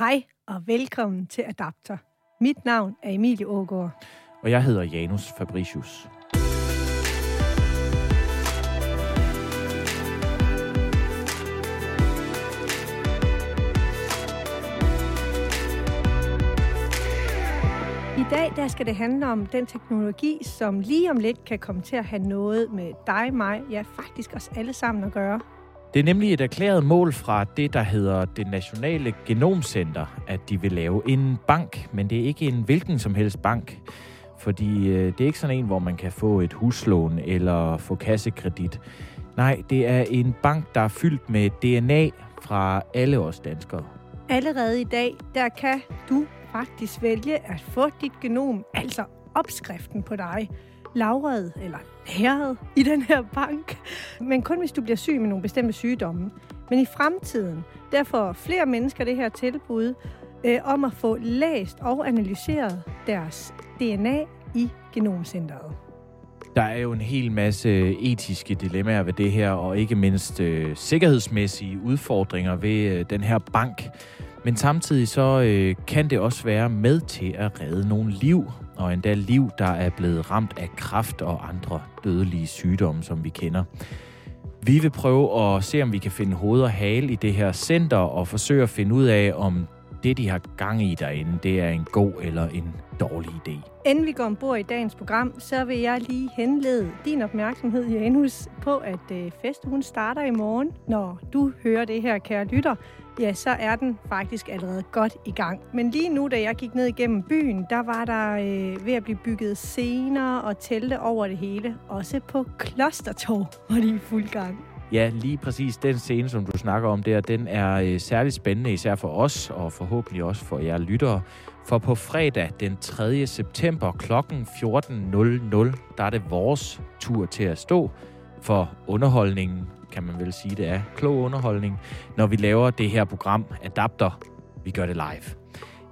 Hej og velkommen til Adapter. Mit navn er Emilie Ågaard. Og jeg hedder Janus Fabricius. I dag der skal det handle om den teknologi, som lige om lidt kan komme til at have noget med dig, mig, ja faktisk os alle sammen at gøre. Det er nemlig et erklæret mål fra det, der hedder det Nationale Genomcenter, at de vil lave en bank, men det er ikke en hvilken som helst bank. Fordi øh, det er ikke sådan en, hvor man kan få et huslån eller få kassekredit. Nej, det er en bank, der er fyldt med DNA fra alle os danskere. Allerede i dag, der kan du faktisk vælge at få dit genom, altså opskriften på dig, lavret eller herret i den her bank. Men kun hvis du bliver syg med nogle bestemte sygdomme. Men i fremtiden, der får flere mennesker det her tilbud øh, om at få læst og analyseret deres DNA i Genomcenteret. Der er jo en hel masse etiske dilemmaer ved det her, og ikke mindst øh, sikkerhedsmæssige udfordringer ved øh, den her bank. Men samtidig så øh, kan det også være med til at redde nogle liv, og endda liv, der er blevet ramt af kræft og andre dødelige sygdomme, som vi kender. Vi vil prøve at se, om vi kan finde hoved og hale i det her center, og forsøge at finde ud af, om det, de har gang i derinde, det er en god eller en dårlig idé. Inden vi går ombord i dagens program, så vil jeg lige henlede din opmærksomhed, Janus, på at øh, festugen starter i morgen. Når du hører det her, kære lytter, ja, så er den faktisk allerede godt i gang. Men lige nu, da jeg gik ned igennem byen, der var der øh, ved at blive bygget scener og telte over det hele. Også på Klostertorv var de i fuld gang. Ja, lige præcis den scene, som du snakker om der, den er øh, særligt spændende, især for os, og forhåbentlig også for jer lyttere. For på fredag den 3. september kl. 14.00, der er det vores tur til at stå for underholdningen, kan man vel sige, det er klog underholdning, når vi laver det her program Adapter. Vi gør det live.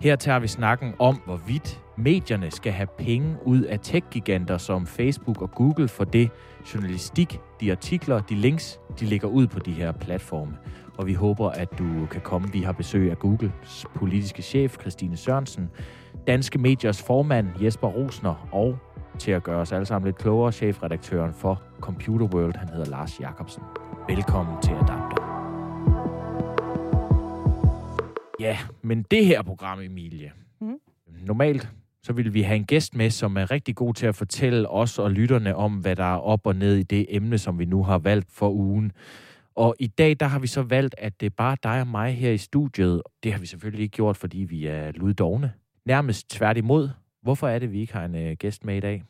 Her tager vi snakken om, hvorvidt medierne skal have penge ud af tech-giganter som Facebook og Google for det journalistik, de artikler, de links, de lægger ud på de her platforme. Og vi håber, at du kan komme. Vi har besøg af Googles politiske chef, Christine Sørensen, Danske Mediers formand, Jesper Rosner, og til at gøre os alle sammen lidt klogere, chefredaktøren for Computer World, han hedder Lars Jakobsen. Velkommen til Adapter. Ja, men det her program, Emilie, mm. normalt så vil vi have en gæst med, som er rigtig god til at fortælle os og lytterne om, hvad der er op og ned i det emne, som vi nu har valgt for ugen. Og i dag, der har vi så valgt, at det er bare dig og mig her i studiet. Det har vi selvfølgelig ikke gjort, fordi vi er luddogne. Nærmest tværtimod. Hvorfor er det, vi ikke har en øh, gæst med i dag?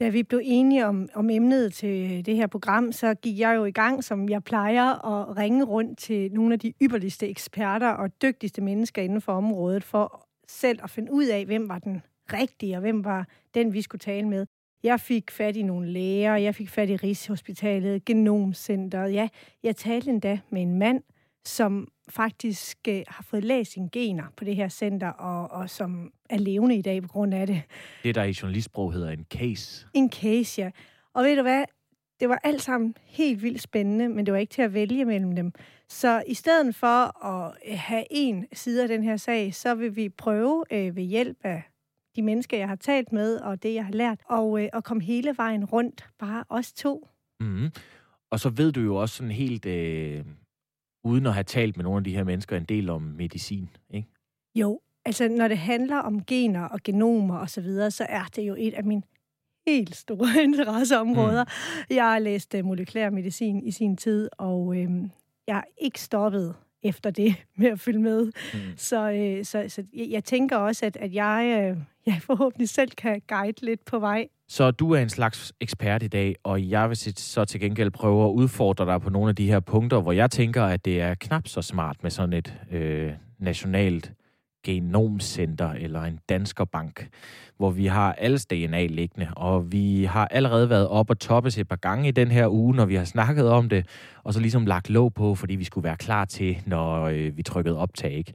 Da vi blev enige om, om emnet til øh, det her program, så gik jeg jo i gang, som jeg plejer, at ringe rundt til nogle af de ypperligste eksperter og dygtigste mennesker inden for området, for selv at finde ud af, hvem var den rigtige, og hvem var den, vi skulle tale med. Jeg fik fat i nogle læger, jeg fik fat i Rigshospitalet, Genomcenteret. Ja, jeg talte endda med en mand, som faktisk øh, har fået læst sine gener på det her center, og, og som er levende i dag på grund af det. Det, der i journalistsprog hedder en case. En case, ja. Og ved du hvad? Det var alt sammen helt vildt spændende, men det var ikke til at vælge mellem dem. Så i stedet for at have en side af den her sag, så vil vi prøve øh, ved hjælp af de mennesker, jeg har talt med, og det, jeg har lært, og, øh, og komme hele vejen rundt, bare os to. Mm-hmm. Og så ved du jo også sådan helt, øh, uden at have talt med nogle af de her mennesker, en del om medicin, ikke? Jo, altså når det handler om gener og genomer osv., så, videre, så er det jo et af mine helt store interesseområder. Mm. Jeg har læst uh, molekylær medicin i sin tid, og øh, jeg har ikke stoppet efter det med at følge med. Mm. Så, øh, så, så jeg, tænker også, at, at jeg, øh, jeg forhåbentlig selv kan guide lidt på vej. Så du er en slags ekspert i dag, og jeg vil så til gengæld prøve at udfordre dig på nogle af de her punkter, hvor jeg tænker, at det er knap så smart med sådan et øh, nationalt genomcenter eller en danskerbank, hvor vi har alles DNA liggende, og vi har allerede været op og toppes et par gange i den her uge, når vi har snakket om det, og så ligesom lagt låg på, fordi vi skulle være klar til, når øh, vi trykkede optag. Ikke?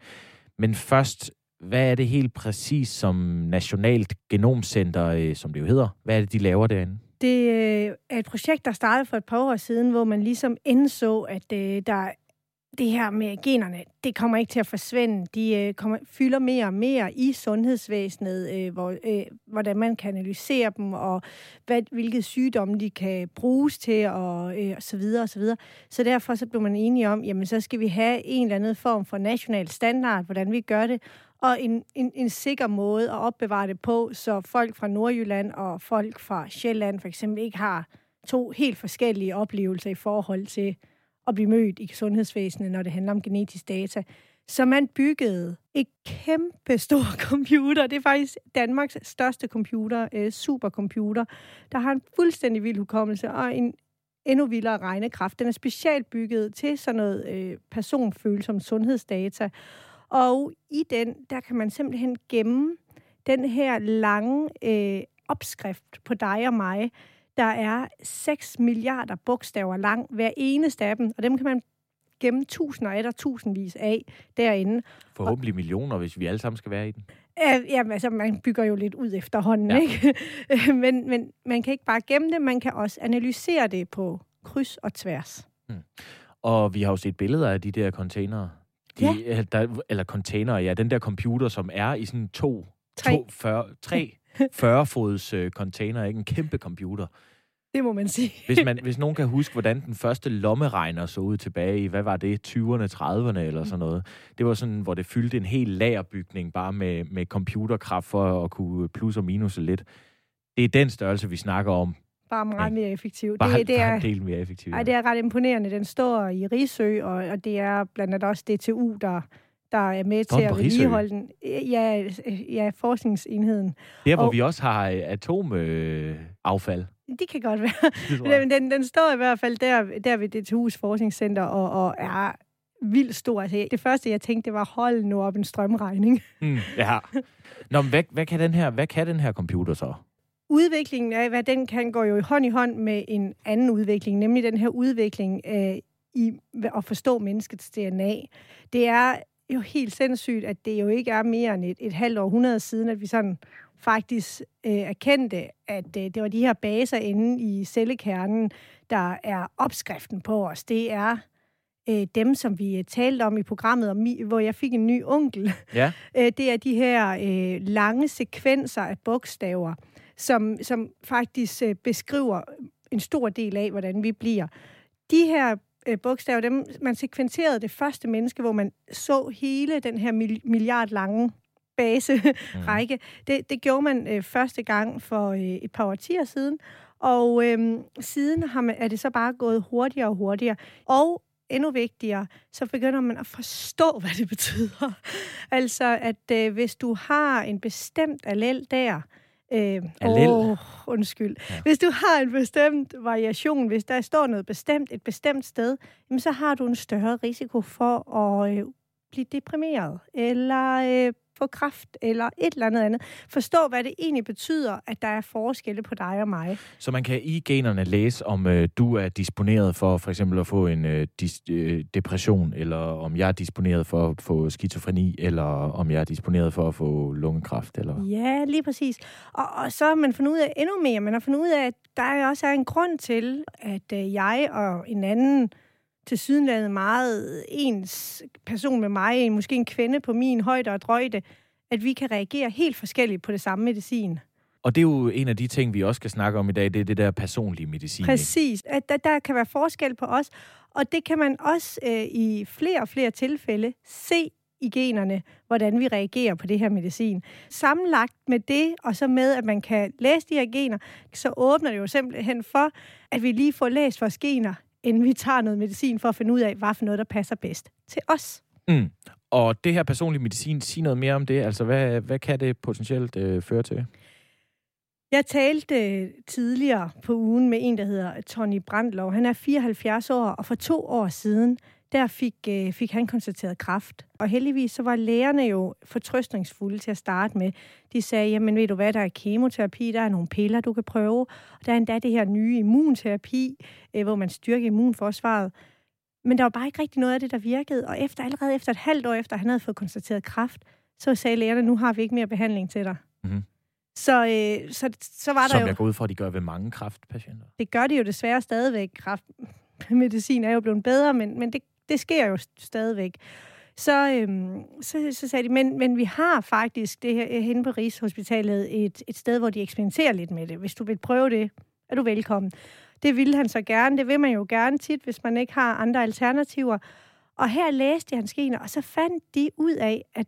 Men først, hvad er det helt præcis som Nationalt Genomcenter, øh, som det jo hedder? Hvad er det, de laver derinde? Det øh, er et projekt, der startede for et par år siden, hvor man ligesom indså, at øh, der det her med generne, det kommer ikke til at forsvinde. De øh, kommer, fylder mere og mere i sundhedsvæsenet, øh, hvor, øh, hvordan man kan analysere dem, og hvad, hvilke sygdomme de kan bruges til, og, øh, og så videre og så videre. Så derfor så blev man enige om, jamen så skal vi have en eller anden form for national standard, hvordan vi gør det, og en, en, en sikker måde at opbevare det på, så folk fra Nordjylland og folk fra Sjælland for eksempel ikke har to helt forskellige oplevelser i forhold til at blive mødt i sundhedsvæsenet, når det handler om genetisk data. Så man byggede et kæmpe stor computer. Det er faktisk Danmarks største computer, øh, supercomputer, der har en fuldstændig vild hukommelse og en endnu vildere regnekraft. Den er specielt bygget til sådan noget øh, personfølsom sundhedsdata. Og i den, der kan man simpelthen gemme den her lange øh, opskrift på dig og mig, der er 6 milliarder bogstaver lang, hver eneste af dem, og dem kan man gemme tusinder eller tusindvis af derinde. Forhåbentlig millioner, hvis vi alle sammen skal være i den. Ja, altså man bygger jo lidt ud efterhånden, ja. ikke? men, men man kan ikke bare gemme det, man kan også analysere det på kryds og tværs. Hmm. Og vi har jo set billeder af de der containere. De, ja. der, eller containere, ja, den der computer, som er i sådan to, tre, to, 40, tre 40-fods øh, container, ikke? En kæmpe computer. Det må man sige. hvis, man, hvis nogen kan huske, hvordan den første lommeregner så ud tilbage i, hvad var det, 20'erne, 30'erne eller sådan noget. Det var sådan, hvor det fyldte en hel lagerbygning bare med, med computerkraft for at kunne plus og minus lidt. Det er den størrelse, vi snakker om. Bare meget mere effektiv. Bare, det, det er, bare en del mere effektiv. Ja. Ej, det er ret imponerende. Den står i Risø, og, og det er blandt andet også DTU, der der er med til at vedligeholde den. Ja, ja, forskningsenheden. Der, hvor og, vi også har atomaffald. Øh, det kan godt være. Men den, den står i hvert fald der, der ved DTU's forskningscenter og, og er vildt stor. Altså, det første, jeg tænkte, det var, hold nu op en strømregning. Mm, ja. Nå, men hvad, hvad, kan den her, hvad kan den her computer så? Udviklingen af, hvad den kan, går jo i hånd i hånd med en anden udvikling, nemlig den her udvikling øh, i at forstå menneskets DNA. Det er jo helt sindssygt, at det jo ikke er mere end et, et halvt århundrede siden, at vi sådan faktisk øh, erkendte, at øh, det var de her baser inde i cellekernen, der er opskriften på os. Det er øh, dem, som vi talte om i programmet, om, hvor jeg fik en ny onkel. Ja. Øh, det er de her øh, lange sekvenser af bogstaver, som, som faktisk øh, beskriver en stor del af, hvordan vi bliver. De her øh, bogstaver, dem, man sekventerede det første menneske, hvor man så hele den her milliard lange base-række. Mm. Det, det gjorde man øh, første gang for øh, et par årtier siden, og øh, siden har man, er det så bare gået hurtigere og hurtigere. Og endnu vigtigere, så begynder man at forstå, hvad det betyder. altså, at øh, hvis du har en bestemt allel der, Øh, Allel. Åh, undskyld. Ja. Hvis du har en bestemt variation, hvis der står noget bestemt et bestemt sted, jamen, så har du en større risiko for at øh, blive deprimeret, eller øh, få kraft eller et eller andet andet. Forstå, hvad det egentlig betyder, at der er forskelle på dig og mig. Så man kan i generne læse, om øh, du er disponeret for for eksempel at få en øh, dis, øh, depression, eller om jeg er disponeret for at få skizofreni, eller om jeg er disponeret for at få lungekræft. Eller... Ja, lige præcis. Og, og så har man fundet ud af endnu mere. Man har fundet ud af, at der også er en grund til, at øh, jeg og en anden til sydenlandet meget ens person med mig, en, måske en kvinde på min højde og drøjde, at vi kan reagere helt forskelligt på det samme medicin. Og det er jo en af de ting, vi også skal snakke om i dag, det er det der personlige medicin. Præcis. At der, der kan være forskel på os, og det kan man også øh, i flere og flere tilfælde se i generne, hvordan vi reagerer på det her medicin. Sammenlagt med det, og så med, at man kan læse de her gener, så åbner det jo simpelthen for, at vi lige får læst vores gener inden vi tager noget medicin for at finde ud af, hvad for noget, der passer bedst til os. Mm. Og det her personlige medicin, sig noget mere om det. Altså, hvad, hvad kan det potentielt øh, føre til? Jeg talte øh, tidligere på ugen med en, der hedder Tony Brandlov. Han er 74 år, og for to år siden, der fik, øh, fik han konstateret kræft. Og heldigvis så var lægerne jo fortrøstningsfulde til at starte med. De sagde, jamen ved du hvad, der er kemoterapi, der er nogle piller, du kan prøve. Og der er endda det her nye immunterapi, øh, hvor man styrker immunforsvaret. Men der var bare ikke rigtig noget af det, der virkede. Og efter, allerede efter et halvt år efter, han havde fået konstateret kræft, så sagde lægerne, nu har vi ikke mere behandling til dig. Mm-hmm. Så, øh, så, så var der Som jo... jeg går ud fra, at de gør ved mange kræftpatienter. Det gør de jo desværre stadigvæk. Kræftmedicin er jo blevet bedre, men, men det, det sker jo stadigvæk. Så, øhm, så, så sagde de, men, men vi har faktisk det her henne på Rigshospitalet et, et sted, hvor de eksperimenterer lidt med det. Hvis du vil prøve det, er du velkommen. Det ville han så gerne. Det vil man jo gerne tit, hvis man ikke har andre alternativer. Og her læste han hans gener, og så fandt de ud af, at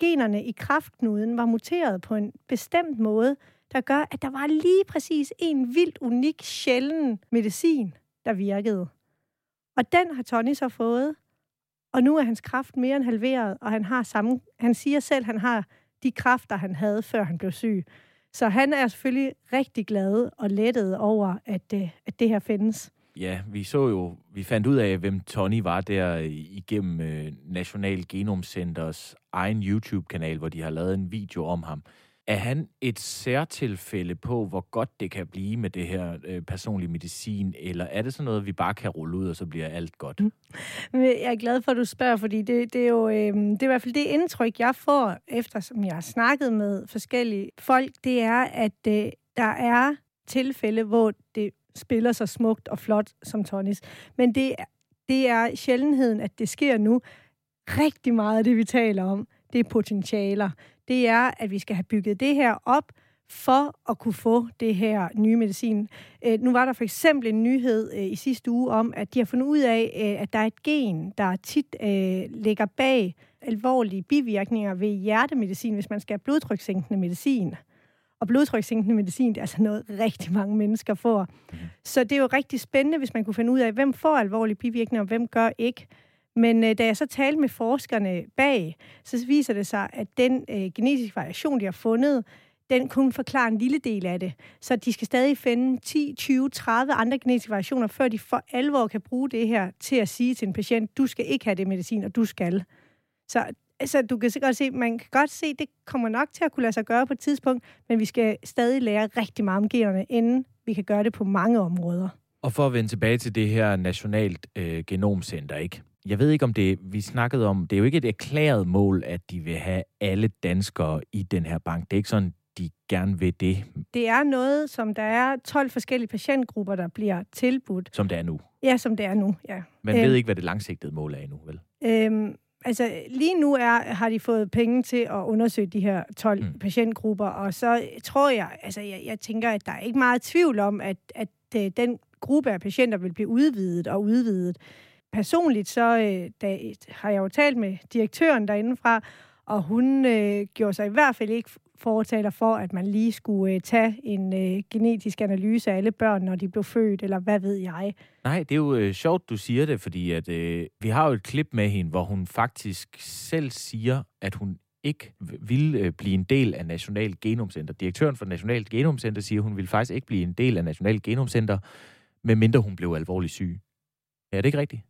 generne i kraftknuden var muteret på en bestemt måde, der gør, at der var lige præcis en vildt unik, sjælden medicin, der virkede. Og den har Tony så fået, og nu er hans kraft mere end halveret, og han har samme, han siger selv, at han har de kræfter, han havde, før han blev syg. Så han er selvfølgelig rigtig glad og lettet over, at, øh, at det her findes. Ja, vi så jo, vi fandt ud af, hvem Tony var der øh, igennem øh, National Genom Centers egen YouTube-kanal, hvor de har lavet en video om ham. Er han et særtilfælde på, hvor godt det kan blive med det her øh, personlige medicin, eller er det sådan noget, vi bare kan rulle ud, og så bliver alt godt? Mm. Jeg er glad for, at du spørger, fordi det, det er jo øh, det er i hvert fald det indtryk, jeg får, efter som jeg har snakket med forskellige folk, det er, at øh, der er tilfælde, hvor det spiller så smukt og flot som Tonys. Men det, det er sjældenheden, at det sker nu. Rigtig meget af det, vi taler om, det er potentialer. Det er, at vi skal have bygget det her op, for at kunne få det her nye medicin. Øh, nu var der for eksempel en nyhed øh, i sidste uge om, at de har fundet ud af, øh, at der er et gen, der tit øh, ligger bag alvorlige bivirkninger ved hjertemedicin, hvis man skal have blodtrykssænkende medicin. Og blodtrykssænkende medicin, det er altså noget, rigtig mange mennesker får. Mm. Så det er jo rigtig spændende, hvis man kunne finde ud af, hvem får alvorlige bivirkninger, og hvem gør ikke. Men øh, da jeg så talte med forskerne bag, så viser det sig, at den øh, genetiske variation, de har fundet, den kun forklarer en lille del af det. Så de skal stadig finde 10, 20, 30 andre genetiske variationer, før de for alvor kan bruge det her til at sige til en patient, du skal ikke have det medicin, og du skal. Så altså, du kan godt se, man kan godt se, det kommer nok til at kunne lade sig gøre på et tidspunkt, men vi skal stadig lære rigtig meget om generne, inden vi kan gøre det på mange områder. Og for at vende tilbage til det her nationalt øh, genomcenter, ikke? Jeg ved ikke om det, vi snakkede om, det er jo ikke et erklæret mål, at de vil have alle danskere i den her bank. Det er ikke sådan, de gerne vil det. Det er noget, som der er 12 forskellige patientgrupper, der bliver tilbudt. Som det er nu? Ja, som det er nu, ja. Man øhm, ved ikke, hvad det langsigtede mål er endnu, vel? Øhm, altså, lige nu er, har de fået penge til at undersøge de her 12 mm. patientgrupper, og så tror jeg, altså jeg, jeg tænker, at der er ikke meget tvivl om, at, at øh, den gruppe af patienter vil blive udvidet og udvidet personligt, så øh, da, har jeg jo talt med direktøren derindefra, og hun øh, gjorde sig i hvert fald ikke fortaler for, at man lige skulle øh, tage en øh, genetisk analyse af alle børn, når de blev født, eller hvad ved jeg. Nej, det er jo øh, sjovt, du siger det, fordi at, øh, vi har jo et klip med hende, hvor hun faktisk selv siger, at hun ikke vil øh, blive en del af National Genomcenter. Direktøren for National Genomcenter siger, at hun vil faktisk ikke blive en del af National Genomcenter, medmindre hun blev alvorligt syg. Er det ikke rigtigt?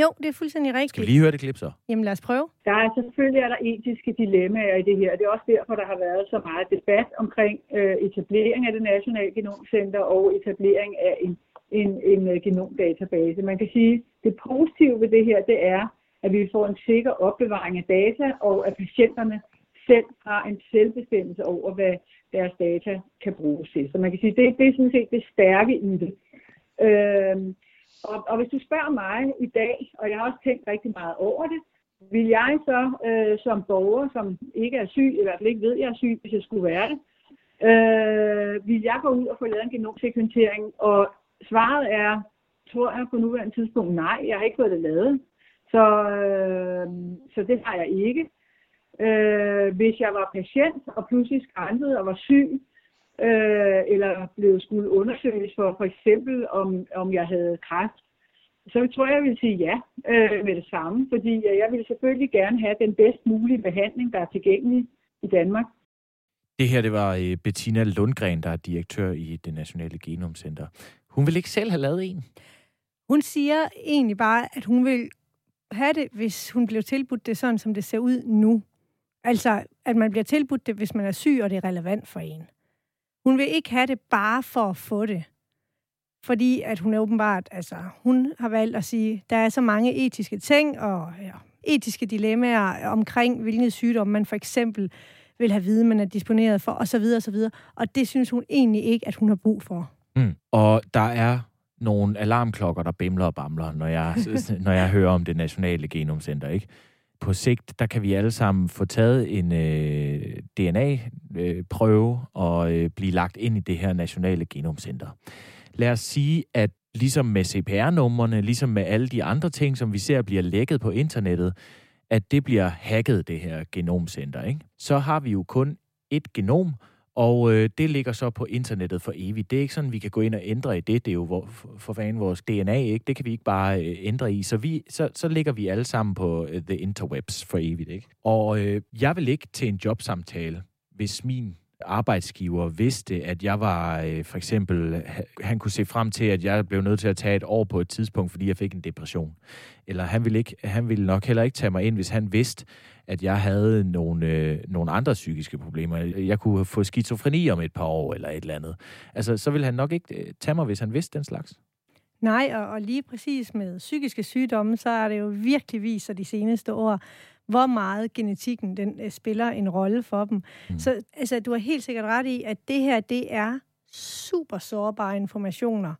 Jo, det er fuldstændig rigtigt. Skal vi lige høre det klip så? Jamen lad os prøve. Der er selvfølgelig er der etiske dilemmaer i det her. Det er også derfor, der har været så meget debat omkring øh, etablering af det nationale genomcenter og etablering af en, en, en uh, genomdatabase. Man kan sige, det positive ved det her, det er, at vi får en sikker opbevaring af data, og at patienterne selv har en selvbestemmelse over, hvad deres data kan bruges til. Så man kan sige, det, det er sådan set det stærke i det. Øh, og, og hvis du spørger mig i dag, og jeg har også tænkt rigtig meget over det, vil jeg så øh, som borger, som ikke er syg, i hvert fald ikke ved, at jeg er syg, hvis jeg skulle være det, øh, vil jeg gå ud og få lavet en genomsekventering? Og svaret er, tror jeg på nuværende tidspunkt, nej, jeg har ikke fået det lavet. Så, øh, så det har jeg ikke. Øh, hvis jeg var patient og pludselig skræntede og var syg, øh, eller blev skulle undersøges for for eksempel, om, om jeg havde kræft, så tror jeg, jeg vil sige ja øh, med det samme, fordi jeg vil selvfølgelig gerne have den bedst mulige behandling, der er tilgængelig i Danmark. Det her, det var øh, Bettina Lundgren, der er direktør i det Nationale Genomcenter. Hun vil ikke selv have lavet en. Hun siger egentlig bare, at hun vil have det, hvis hun bliver tilbudt det sådan, som det ser ud nu. Altså, at man bliver tilbudt det, hvis man er syg, og det er relevant for en. Hun vil ikke have det bare for at få det. Fordi at hun er åbenbart, altså, hun har valgt at sige, der er så mange etiske ting og ja, etiske dilemmaer omkring, hvilken sygdom man for eksempel vil have viden, man er disponeret for, osv. osv. Og det synes hun egentlig ikke, at hun har brug for. Mm. Og der er nogle alarmklokker, der bimler og bamler, når jeg, når jeg hører om det nationale genomcenter, ikke? På sigt, der kan vi alle sammen få taget en øh, DNA-prøve og øh, blive lagt ind i det her nationale genomcenter. Lad os sige, at ligesom med CPR-numrene, ligesom med alle de andre ting, som vi ser bliver lækket på internettet, at det bliver hacket, det her genomcenter, ikke? så har vi jo kun et genom, og øh, det ligger så på internettet for evigt. Det er ikke sådan, vi kan gå ind og ændre i det. Det er jo vor, for, for fanden vores DNA, ikke? Det kan vi ikke bare øh, ændre i. Så, vi, så, så ligger vi alle sammen på øh, the interwebs for evigt, ikke? Og øh, jeg vil ikke til en jobsamtale, hvis min arbejdsgiver vidste, at jeg var øh, for eksempel, han kunne se frem til, at jeg blev nødt til at tage et år på et tidspunkt, fordi jeg fik en depression. Eller han ville, ikke, han ville nok heller ikke tage mig ind, hvis han vidste, at jeg havde nogle, øh, nogle andre psykiske problemer. Jeg kunne få skizofreni om et par år eller et eller andet. Altså, så ville han nok ikke øh, tage mig, hvis han vidste den slags. Nej, og, og lige præcis med psykiske sygdomme, så er det jo virkelig viser de seneste år, hvor meget genetikken den øh, spiller en rolle for dem. Mm. Så altså, du har helt sikkert ret i, at det her, det er super sårbare informationer,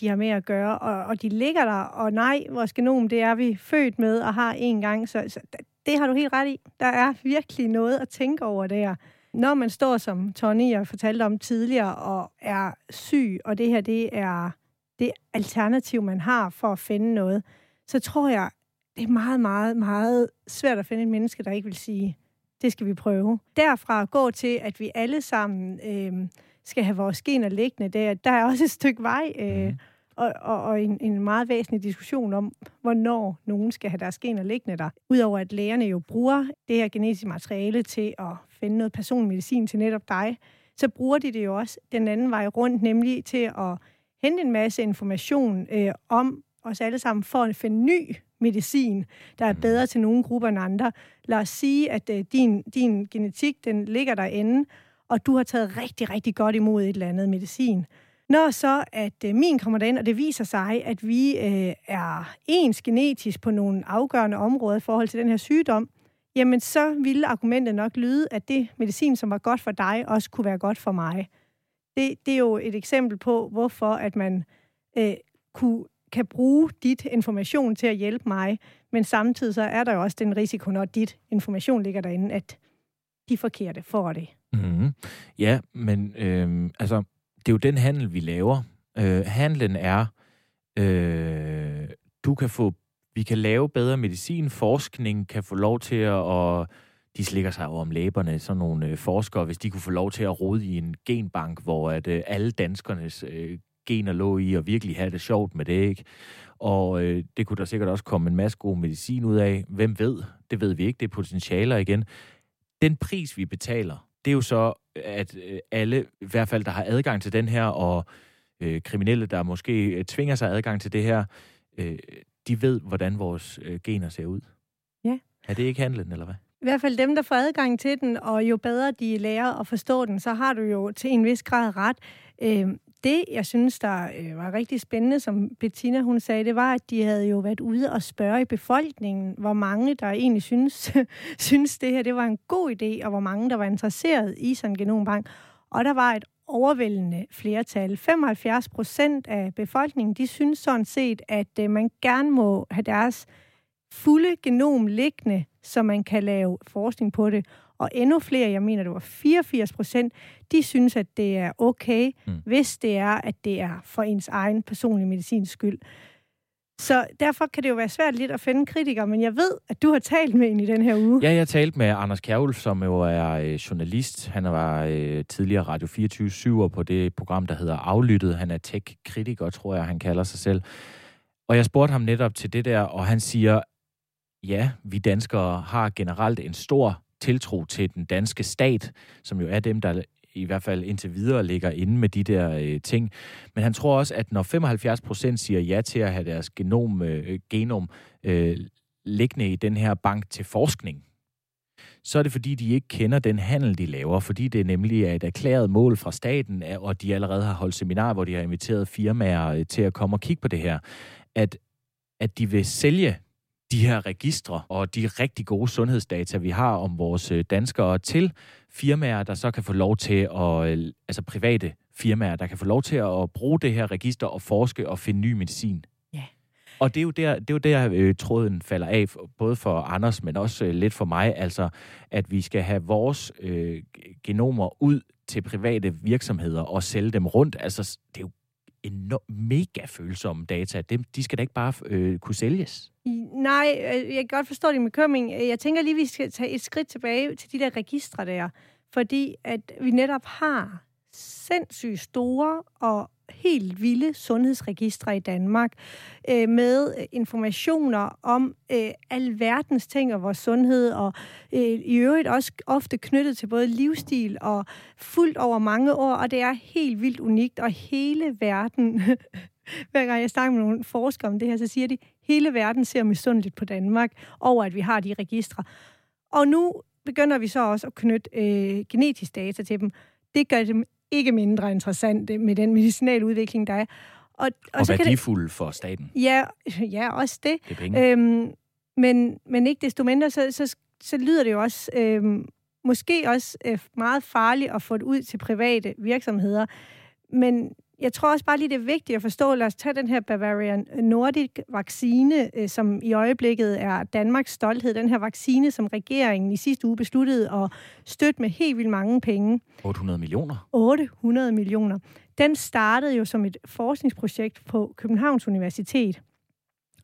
de har med at gøre, og, og de ligger der, og nej, vores genom, det er vi født med og har en gang, så, så det har du helt ret i. Der er virkelig noget at tænke over der. Når man står, som Tony jeg fortalte om tidligere, og er syg, og det her, det er det alternativ, man har for at finde noget, så tror jeg, det er meget, meget, meget svært at finde et menneske, der ikke vil sige, det skal vi prøve. Derfra gå til, at vi alle sammen øh, skal have vores gener liggende der, der er også et stykke vej, øh, mm og, og, og en, en meget væsentlig diskussion om, hvornår nogen skal have deres gener liggende der. Udover at lægerne jo bruger det her genetiske materiale til at finde noget personmedicin til netop dig, så bruger de det jo også den anden vej rundt, nemlig til at hente en masse information øh, om os alle sammen for at finde ny medicin, der er bedre til nogle grupper end andre. Lad os sige, at øh, din, din genetik, den ligger derinde, og du har taget rigtig, rigtig godt imod et eller andet medicin. Når så, at øh, min kommer derind, og det viser sig, at vi øh, er ens genetisk på nogle afgørende områder i forhold til den her sygdom, jamen så ville argumentet nok lyde, at det medicin, som var godt for dig, også kunne være godt for mig. Det, det er jo et eksempel på, hvorfor at man øh, kunne kan bruge dit information til at hjælpe mig, men samtidig så er der jo også den risiko, når dit information ligger derinde, at de forkerte får det. Mm-hmm. Ja, men øh, altså, det er jo den handel, vi laver. Øh, handlen er, øh, du kan få, vi kan lave bedre medicin, forskning kan få lov til at, og de slikker sig over om læberne, sådan nogle øh, forskere, hvis de kunne få lov til at rode i en genbank, hvor at øh, alle danskernes øh, gener lå i, og virkelig have det sjovt med det, ikke? Og øh, det kunne der sikkert også komme en masse god medicin ud af. Hvem ved? Det ved vi ikke. Det er potentialer igen. Den pris, vi betaler, det er jo så, at øh, alle, i hvert fald der har adgang til den her, og øh, kriminelle, der måske øh, tvinger sig adgang til det her, øh, de ved, hvordan vores øh, gener ser ud. Ja. Er det ikke handlen, eller hvad? I hvert fald dem, der får adgang til den, og jo bedre de lærer at forstå den, så har du jo til en vis grad ret. Øh, det, jeg synes, der øh, var rigtig spændende, som Bettina hun sagde, det var, at de havde jo været ude og spørge i befolkningen, hvor mange der egentlig synes, synes det her det var en god idé, og hvor mange der var interesseret i sådan en genombank. Og der var et overvældende flertal. 75 procent af befolkningen, de synes sådan set, at øh, man gerne må have deres fulde genom liggende, så man kan lave forskning på det. Og endnu flere, jeg mener, det var 84 procent, de synes, at det er okay, mm. hvis det er, at det er for ens egen personlige medicinsk skyld. Så derfor kan det jo være svært lidt at finde kritikere, men jeg ved, at du har talt med en i den her uge. Ja, jeg har talt med Anders Kjærhul, som jo er øh, journalist. Han var øh, tidligere Radio 24 på det program, der hedder Aflyttet. Han er tech-kritiker, tror jeg, han kalder sig selv. Og jeg spurgte ham netop til det der, og han siger, ja, vi danskere har generelt en stor tiltro til den danske stat, som jo er dem, der i hvert fald indtil videre ligger inde med de der øh, ting. Men han tror også, at når 75 procent siger ja til at have deres genom, øh, øh, genom øh, liggende i den her bank til forskning, så er det fordi, de ikke kender den handel, de laver, fordi det nemlig er et erklæret mål fra staten, og de allerede har holdt seminar, hvor de har inviteret firmaer øh, til at komme og kigge på det her, at, at de vil sælge de her registre og de rigtig gode sundhedsdata, vi har om vores øh, danskere til firmaer, der så kan få lov til at, øh, altså private firmaer, der kan få lov til at bruge det her register og forske og finde ny medicin. Ja. Og det er jo der, det er jo der øh, tråden falder af, både for Anders, men også øh, lidt for mig, altså at vi skal have vores øh, genomer ud til private virksomheder og sælge dem rundt. Altså, det er jo enorm, mega følsomme data. Dem, de skal da ikke bare øh, kunne sælges. Nej, øh, jeg kan godt forstå din bekymring. Jeg tænker lige, vi skal tage et skridt tilbage til de der registre der, fordi at vi netop har sindssygt store og helt vilde sundhedsregistre i Danmark øh, med øh, informationer om øh, alverdens ting og vores sundhed, og øh, i øvrigt også ofte knyttet til både livsstil og fuldt over mange år, og det er helt vildt unikt, og hele verden, hver gang jeg snakker med nogle forskere om det her, så siger de, hele verden ser misundeligt på Danmark over, at vi har de registre. Og nu begynder vi så også at knytte øh, genetisk data til dem. Det gør dem ikke mindre interessante med den medicinaludvikling, der er. Og, og, og så værdifuld det, for staten. Ja, ja også det. Det er penge. Øhm, men, men ikke desto mindre, så, så, så lyder det jo også øhm, måske også øh, meget farligt at få det ud til private virksomheder. Men jeg tror også bare lige, det er vigtigt at forstå. Lad os tage den her Bavarian Nordic vaccine, øh, som i øjeblikket er Danmarks stolthed. Den her vaccine, som regeringen i sidste uge besluttede at støtte med helt vildt mange penge. 800 millioner? 800 millioner. Den startede jo som et forskningsprojekt på Københavns Universitet.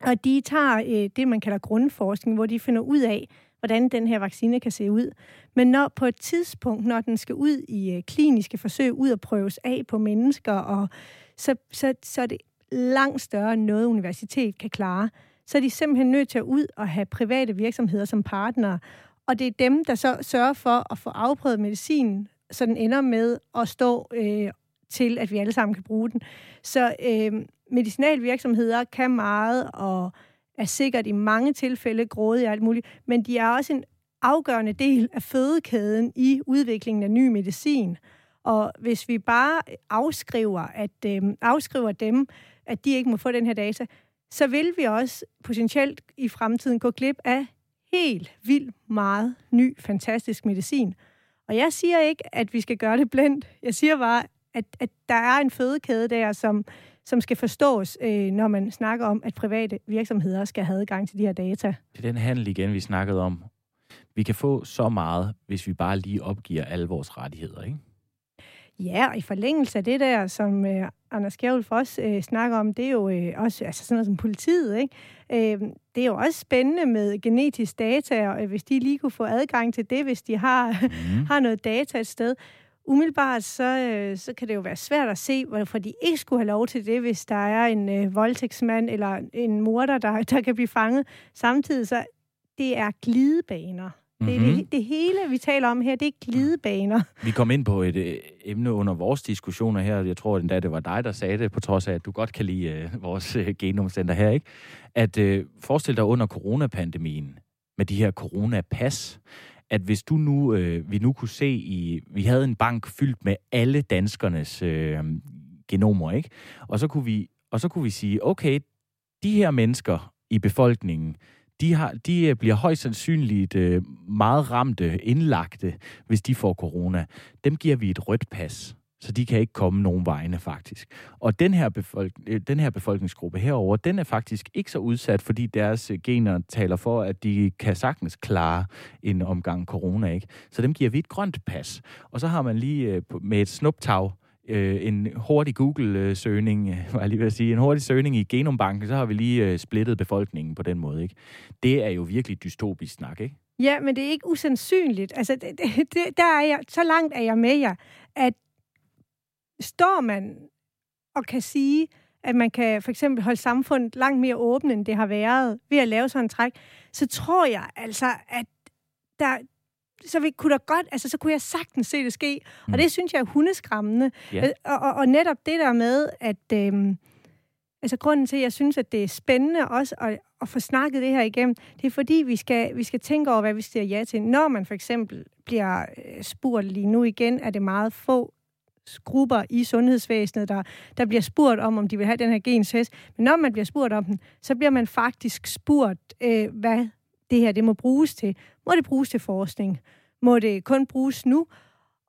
Og de tager øh, det, man kalder grundforskning, hvor de finder ud af, hvordan den her vaccine kan se ud. Men når på et tidspunkt, når den skal ud i øh, kliniske forsøg, ud og prøves af på mennesker, og så, så, så er det langt større end noget universitet kan klare. Så er de simpelthen nødt til at ud og have private virksomheder som partnere. Og det er dem, der så sørger for at få afprøvet medicinen, så den ender med at stå øh, til, at vi alle sammen kan bruge den. Så øh, medicinalvirksomheder kan meget, og er sikkert i mange tilfælde grådige og alt muligt, men de er også en afgørende del af fødekæden i udviklingen af ny medicin. Og hvis vi bare afskriver, at, øh, afskriver dem, at de ikke må få den her data, så vil vi også potentielt i fremtiden gå glip af helt vildt meget ny, fantastisk medicin. Og jeg siger ikke, at vi skal gøre det blindt. Jeg siger bare, at, at der er en fødekæde der, som som skal forstås, øh, når man snakker om, at private virksomheder skal have adgang til de her data. Det er den handel igen, vi snakkede om. Vi kan få så meget, hvis vi bare lige opgiver alle vores rettigheder, ikke? Ja, og i forlængelse af det der, som øh, Anders Kjærulf også øh, snakker om, det er jo øh, også altså sådan noget som politiet. Ikke? Øh, det er jo også spændende med genetisk data, og øh, hvis de lige kunne få adgang til det, hvis de har, mm. har noget data et sted umiddelbart, så, øh, så kan det jo være svært at se, hvorfor de ikke skulle have lov til det, hvis der er en øh, voldtægtsmand eller en morder, der, der kan blive fanget. Samtidig så, det er glidebaner. Det, er mm-hmm. det, det hele, vi taler om her, det er glidebaner. Vi kom ind på et øh, emne under vores diskussioner her. Jeg tror endda, det var dig, der sagde det, på trods af, at du godt kan lide øh, vores øh, genomcenter her, ikke? At øh, forestil dig under coronapandemien, med de her coronapas, at hvis du nu, øh, vi nu kunne se i, vi havde en bank fyldt med alle danskernes øh, genomer, ikke? Og så kunne vi, og så kunne vi sige, okay, de her mennesker i befolkningen, de, har, de øh, bliver højst sandsynligt øh, meget ramte, indlagte, hvis de får corona. Dem giver vi et rødt pas så de kan ikke komme nogen vegne faktisk. Og den her, befolk- øh, den her befolkningsgruppe herover, den er faktisk ikke så udsat, fordi deres øh, gener taler for, at de kan sagtens klare en omgang corona, ikke? Så dem giver vi et grønt pas. Og så har man lige øh, med et snuptag en hurtig Google-søgning, var jeg lige ved at sige, en hurtig søgning i Genombanken, så har vi lige splittet befolkningen på den måde, ikke? Det er jo virkelig dystopisk snak, ikke? Ja, men det er ikke usandsynligt. Altså, det, det, der er jeg, så langt er jeg med jer, at står man og kan sige, at man kan for eksempel holde samfundet langt mere åbent, end det har været, ved at lave sådan en træk, så tror jeg altså, at der, så vi, kunne der godt, altså så kunne jeg sagtens se det ske. Mm. Og det synes jeg er hundeskræmmende. Yeah. Og, og, og netop det der med, at øhm, altså grunden til, at jeg synes, at det er spændende også at, at få snakket det her igennem, det er fordi, vi skal, vi skal tænke over, hvad vi siger ja til. Når man for eksempel bliver øh, spurgt lige nu igen, er det meget få grupper i sundhedsvæsenet, der, der bliver spurgt om, om de vil have den her gentest. Men når man bliver spurgt om den, så bliver man faktisk spurgt, øh, hvad det her det må bruges til. Må det bruges til forskning? Må det kun bruges nu?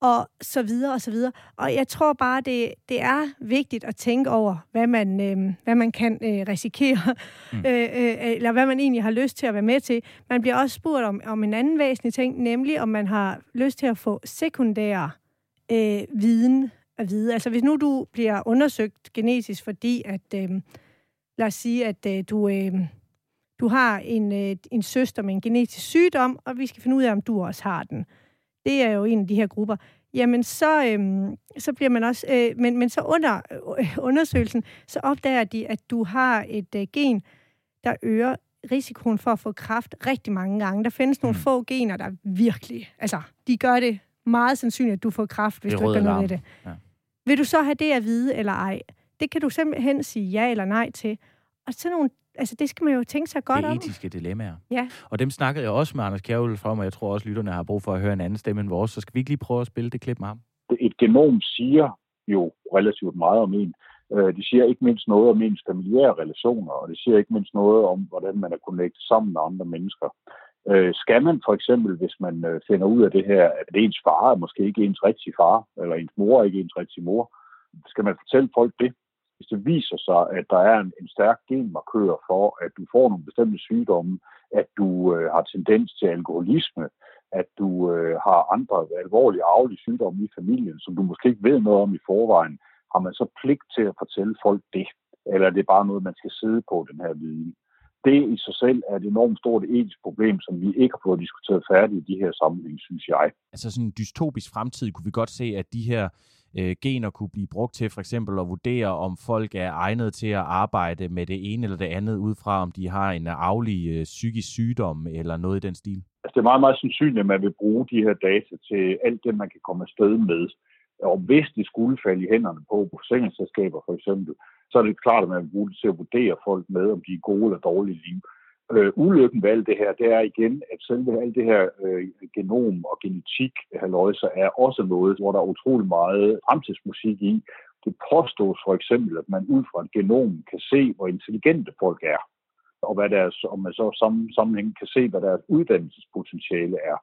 og så videre og så videre. Og jeg tror bare, det, det er vigtigt at tænke over, hvad man, øh, hvad man kan øh, risikere, mm. øh, øh, eller hvad man egentlig har lyst til at være med til. Man bliver også spurgt om, om en anden væsentlig ting, nemlig om man har lyst til at få sekundære øh, viden at vide. Altså hvis nu du bliver undersøgt genetisk, fordi at, øh, lad os sige, at øh, du... Øh, du har en, øh, en søster med en genetisk sygdom, og vi skal finde ud af, om du også har den det er jo en af de her grupper, jamen så, øhm, så bliver man også, øh, men, men så under øh, undersøgelsen, så opdager de, at du har et øh, gen, der øger risikoen for at få kræft rigtig mange gange. Der findes nogle mm. få gener, der virkelig, altså, de gør det meget sandsynligt, at du får kræft, hvis du ikke gør noget ved det. Ja. Vil du så have det at vide eller ej? Det kan du simpelthen sige ja eller nej til. Og sådan nogle altså det skal man jo tænke sig godt om. Det etiske dilemmaer. Ja. Og dem snakkede jeg også med Anders Kjærhul fra, og jeg tror også, lytterne har brug for at høre en anden stemme end vores. Så skal vi ikke lige prøve at spille det klip med ham? Et genom siger jo relativt meget om en. Øh, det siger ikke mindst noget om ens familiære relationer, og det siger ikke mindst noget om, hvordan man er connectet sammen med andre mennesker. Øh, skal man for eksempel, hvis man øh, finder ud af det her, at ens far er måske ikke ens rigtige far, eller ens mor er ikke ens rigtige mor, skal man fortælle folk det? hvis det viser sig, at der er en, en stærk genmarkør for, at du får nogle bestemte sygdomme, at du øh, har tendens til alkoholisme, at du øh, har andre alvorlige arvelige sygdomme i familien, som du måske ikke ved noget om i forvejen, har man så pligt til at fortælle folk det? Eller er det bare noget, man skal sidde på, den her viden? Det i sig selv er et enormt stort etisk problem, som vi ikke har fået diskuteret færdigt i de her sammenhæng, synes jeg. Altså sådan en dystopisk fremtid kunne vi godt se, at de her øh, gener kunne blive brugt til for eksempel at vurdere, om folk er egnet til at arbejde med det ene eller det andet, ud fra om de har en aflig øh, psykisk sygdom eller noget i den stil? Altså, det er meget, meget sandsynligt, at man vil bruge de her data til alt det, man kan komme afsted med. Og hvis det skulle falde i hænderne på forsikringsselskaber for eksempel, så er det klart, at man vil bruge det til at vurdere folk med, om de er gode eller dårlige liv. Øh, ulykken ved alt det her, det er igen, at selve alt det her øh, genom og genetik, haløjser, er også noget, hvor der er utrolig meget fremtidsmusik i. Det påstås for eksempel, at man ud fra et genom kan se, hvor intelligente folk er, og hvad deres, om man så sammen, sammenhæng kan se, hvad deres uddannelsespotentiale er.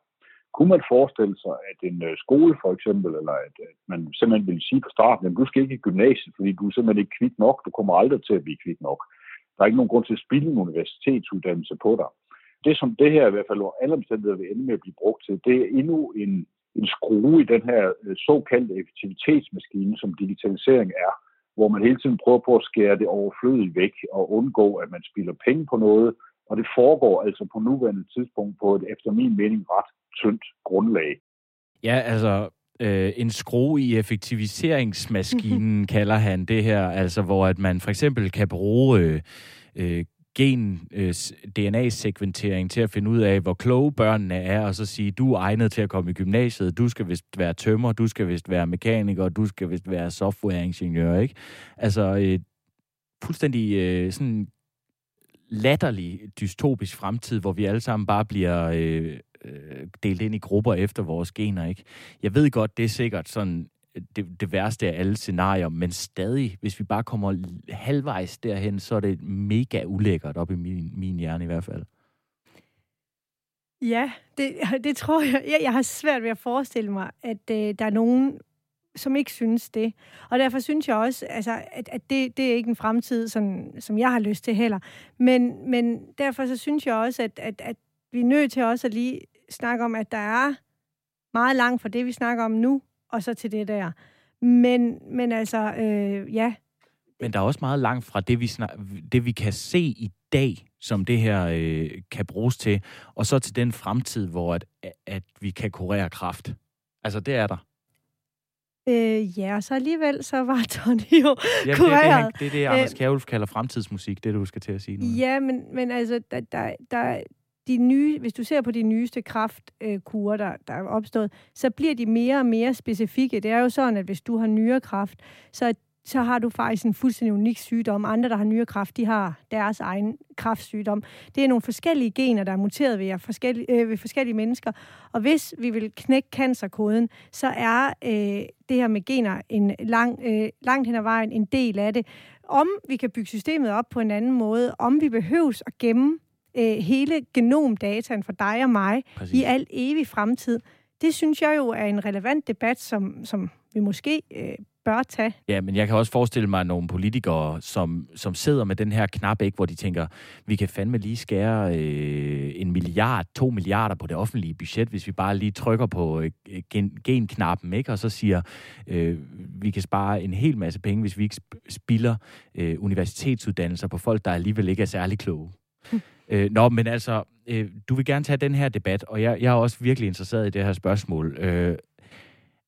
Kunne man forestille sig, at en øh, skole for eksempel, eller at, at man simpelthen ville sige på starten, at du skal ikke i gymnasiet, fordi du er simpelthen ikke kvik nok, du kommer aldrig til at blive kvik nok. Der er ikke nogen grund til at spille en universitetsuddannelse på dig. Det, som det her i hvert fald over alle omstændigheder vil ende med at blive brugt til, det er endnu en, en skrue i den her øh, såkaldte effektivitetsmaskine, som digitalisering er, hvor man hele tiden prøver på at skære det overflødigt væk og undgå, at man spilder penge på noget, og det foregår altså på nuværende tidspunkt på et efter min mening ret tyndt grundlag. Ja, altså øh, en skrue i effektiviseringsmaskinen, kalder han det her, altså hvor at man for eksempel kan bruge øh, øh, gen øh, DNA-sekventering til at finde ud af, hvor kloge børnene er, og så sige, du er egnet til at komme i gymnasiet, du skal vist være tømmer, du skal vist være mekaniker, du skal vist være softwareingeniør, ikke? Altså, øh, fuldstændig øh, sådan latterlig dystopisk fremtid, hvor vi alle sammen bare bliver øh, øh, delt ind i grupper efter vores gener, ikke? Jeg ved godt, det er sikkert sådan øh, det, det værste af alle scenarier, men stadig, hvis vi bare kommer halvvejs derhen, så er det mega ulækkert op i min, min hjerne i hvert fald. Ja, det, det tror jeg. jeg. Jeg har svært ved at forestille mig, at øh, der er nogen, som ikke synes det. Og derfor synes jeg også, altså, at, at det, det er ikke en fremtid, sådan, som jeg har lyst til heller. Men, men derfor så synes jeg også, at, at, at vi er nødt til også at lige snakke om, at der er meget langt fra det, vi snakker om nu, og så til det der. Men, men altså, øh, ja. Men der er også meget langt fra det, vi, snak, det, vi kan se i dag, som det her øh, kan bruges til, og så til den fremtid, hvor at, at vi kan kurere kraft. Altså, det er der. Øh, ja, og så alligevel, så var Tony jo Jamen, kureret. Det er det, det, det Anders øh, Kjærulf kalder fremtidsmusik, det du skal til at sige nu. Ja, men, men altså, der, der, der, de nye, hvis du ser på de nyeste kraftkurer, der, der er opstået, så bliver de mere og mere specifikke. Det er jo sådan, at hvis du har nyrekræft, så, så har du faktisk en fuldstændig unik sygdom. Andre, der har nyrekræft, de har deres egen kræftsygdom. Det er nogle forskellige gener, der er muteret ved, forskellige, øh, ved forskellige mennesker. Og hvis vi vil knække cancerkoden, så er øh, det her med gener en lang, øh, langt hen ad vejen en del af det. Om vi kan bygge systemet op på en anden måde, om vi behøves at gemme øh, hele genomdataen for dig og mig Præcis. i al evig fremtid, Det synes jeg jo er en relevant debat, som, som vi måske øh, bør tage. Ja, men jeg kan også forestille mig nogle politikere, som, som sidder med den her knap, ikke, hvor de tænker, vi kan fandme lige skære øh, en milliard, to milliarder på det offentlige budget, hvis vi bare lige trykker på øh, gen, genknappen, ikke, og så siger, øh, vi kan spare en hel masse penge, hvis vi ikke spilder øh, universitetsuddannelser på folk, der alligevel ikke er særlig kloge. Hm. Øh, nå, men altså, øh, du vil gerne tage den her debat, og jeg, jeg er også virkelig interesseret i det her spørgsmål. Øh,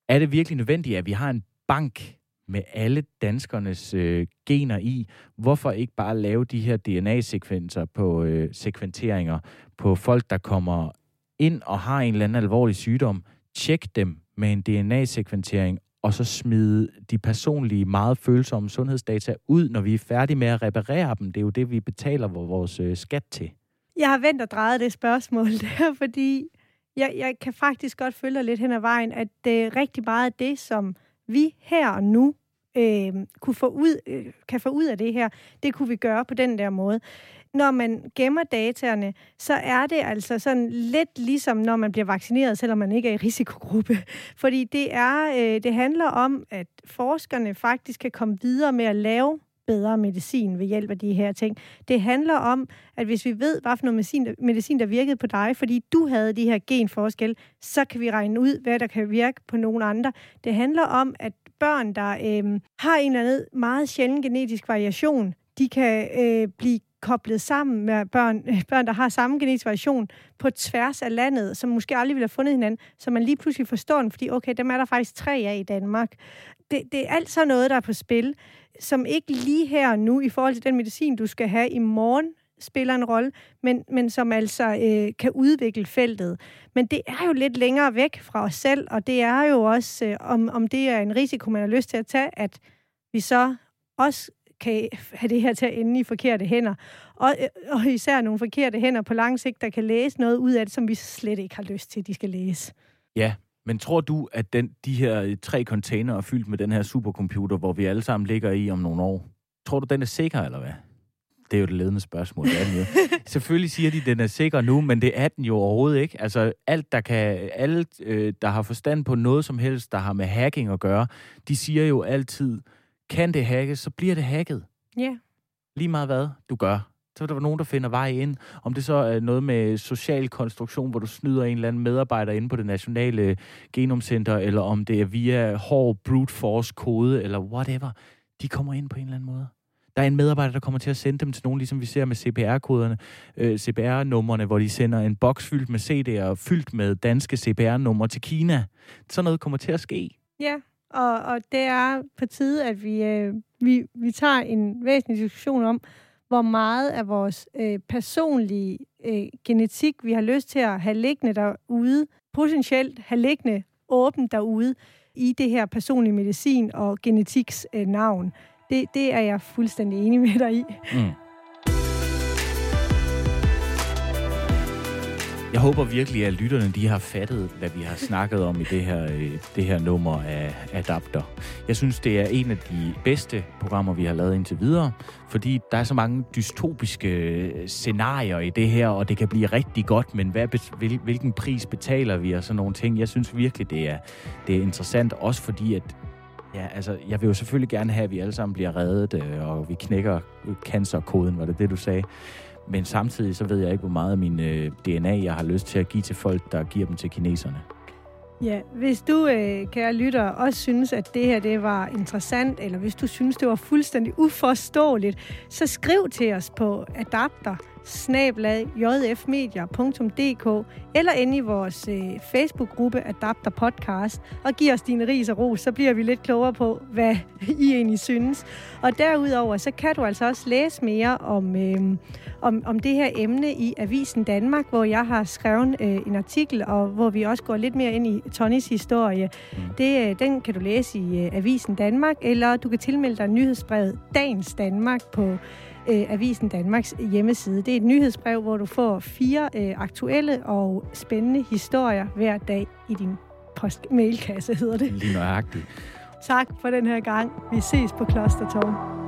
er det virkelig nødvendigt, at vi har en bank med alle danskernes øh, gener i. Hvorfor ikke bare lave de her DNA-sekvenser på øh, sekventeringer på folk, der kommer ind og har en eller anden alvorlig sygdom, tjek dem med en DNA-sekventering, og så smide de personlige, meget følsomme sundhedsdata ud, når vi er færdige med at reparere dem. Det er jo det, vi betaler vores øh, skat til. Jeg har vendt og drejet det spørgsmål der, fordi jeg, jeg kan faktisk godt følge lidt hen ad vejen, at det er rigtig meget af det, som vi her og nu øh, kunne få ud, øh, kan få ud af det her, det kunne vi gøre på den der måde. Når man gemmer dataerne, så er det altså sådan lidt ligesom, når man bliver vaccineret, selvom man ikke er i risikogruppe. Fordi det, er, øh, det handler om, at forskerne faktisk kan komme videre med at lave bedre medicin ved hjælp af de her ting. Det handler om, at hvis vi ved, hvad for noget medicin, der, medicin, der virkede på dig, fordi du havde de her genforskelle, så kan vi regne ud, hvad der kan virke på nogen andre. Det handler om, at børn, der øh, har en eller anden meget sjælden genetisk variation, de kan øh, blive koblet sammen med børn, børn, der har samme genetisk variation på tværs af landet, som måske aldrig ville have fundet hinanden, så man lige pludselig forstår den, fordi okay, dem er der faktisk tre af i Danmark. Det, det er alt sådan noget, der er på spil som ikke lige her og nu, i forhold til den medicin, du skal have i morgen, spiller en rolle, men, men som altså øh, kan udvikle feltet. Men det er jo lidt længere væk fra os selv, og det er jo også, øh, om, om det er en risiko, man har lyst til at tage, at vi så også kan have det her til at ende i forkerte hænder. Og, øh, og især nogle forkerte hænder på lang sigt, der kan læse noget ud af det, som vi slet ikke har lyst til, at de skal læse. Ja, men tror du, at den, de her øh, tre container er fyldt med den her supercomputer, hvor vi alle sammen ligger i om nogle år, tror du, den er sikker, eller hvad? Det er jo det ledende spørgsmål. Det er den jo. Selvfølgelig siger de, at den er sikker nu, men det er den jo overhovedet ikke. Altså alt, der kan, alt, øh, der har forstand på noget som helst, der har med hacking at gøre, de siger jo altid, kan det hackes, så bliver det hacket. Ja. Yeah. Lige meget hvad du gør, så vil der nogen, der finder vej ind. Om det så er noget med social konstruktion, hvor du snyder en eller anden medarbejder inde på det nationale genomcenter, eller om det er via hård brute force kode, eller whatever. De kommer ind på en eller anden måde. Der er en medarbejder, der kommer til at sende dem til nogen, ligesom vi ser med CPR-koderne, øh, CPR-numrene, hvor de sender en boks fyldt med CD'er, fyldt med danske CPR-numre til Kina. Sådan noget kommer til at ske. Ja, og, og det er på tide, at vi, øh, vi, vi tager en væsentlig diskussion om, hvor meget af vores øh, personlige øh, genetik, vi har lyst til at have liggende derude, potentielt have liggende åbent derude i det her personlige medicin og genetiks øh, navn. Det, det er jeg fuldstændig enig med dig i. Mm. Jeg håber virkelig, at lytterne de har fattet, hvad vi har snakket om i det her, øh, det her nummer af Adapter. Jeg synes, det er en af de bedste programmer, vi har lavet indtil videre, fordi der er så mange dystopiske øh, scenarier i det her, og det kan blive rigtig godt, men hvad, hvilken pris betaler vi og sådan nogle ting? Jeg synes virkelig, det er, det er interessant, også fordi, at Ja, altså, jeg vil jo selvfølgelig gerne have, at vi alle sammen bliver reddet, øh, og vi knækker øh, cancerkoden, var det det, du sagde? Men samtidig så ved jeg ikke, hvor meget af min øh, DNA, jeg har lyst til at give til folk, der giver dem til kineserne. Ja, hvis du, øh, kære lytter, også synes, at det her det var interessant, eller hvis du synes, det var fuldstændig uforståeligt, så skriv til os på adapter jfmedia.dk eller ind i vores øh, Facebook-gruppe Adapter Podcast og giv os dine ris og ros, så bliver vi lidt klogere på, hvad I egentlig synes. Og derudover, så kan du altså også læse mere om, øh, om, om det her emne i Avisen Danmark, hvor jeg har skrevet øh, en artikel, og hvor vi også går lidt mere ind i Tonys historie. Mm. Det, øh, den kan du læse i øh, Avisen Danmark, eller du kan tilmelde dig nyhedsbrevet Dagens Danmark på øh, Avisen Danmarks hjemmeside. Det er et nyhedsbrev, hvor du får fire øh, aktuelle og spændende historier hver dag i din post-mailkasse, hedder det. Lige nøjagtigt. Tak for den her gang. Vi ses på Klostertorv.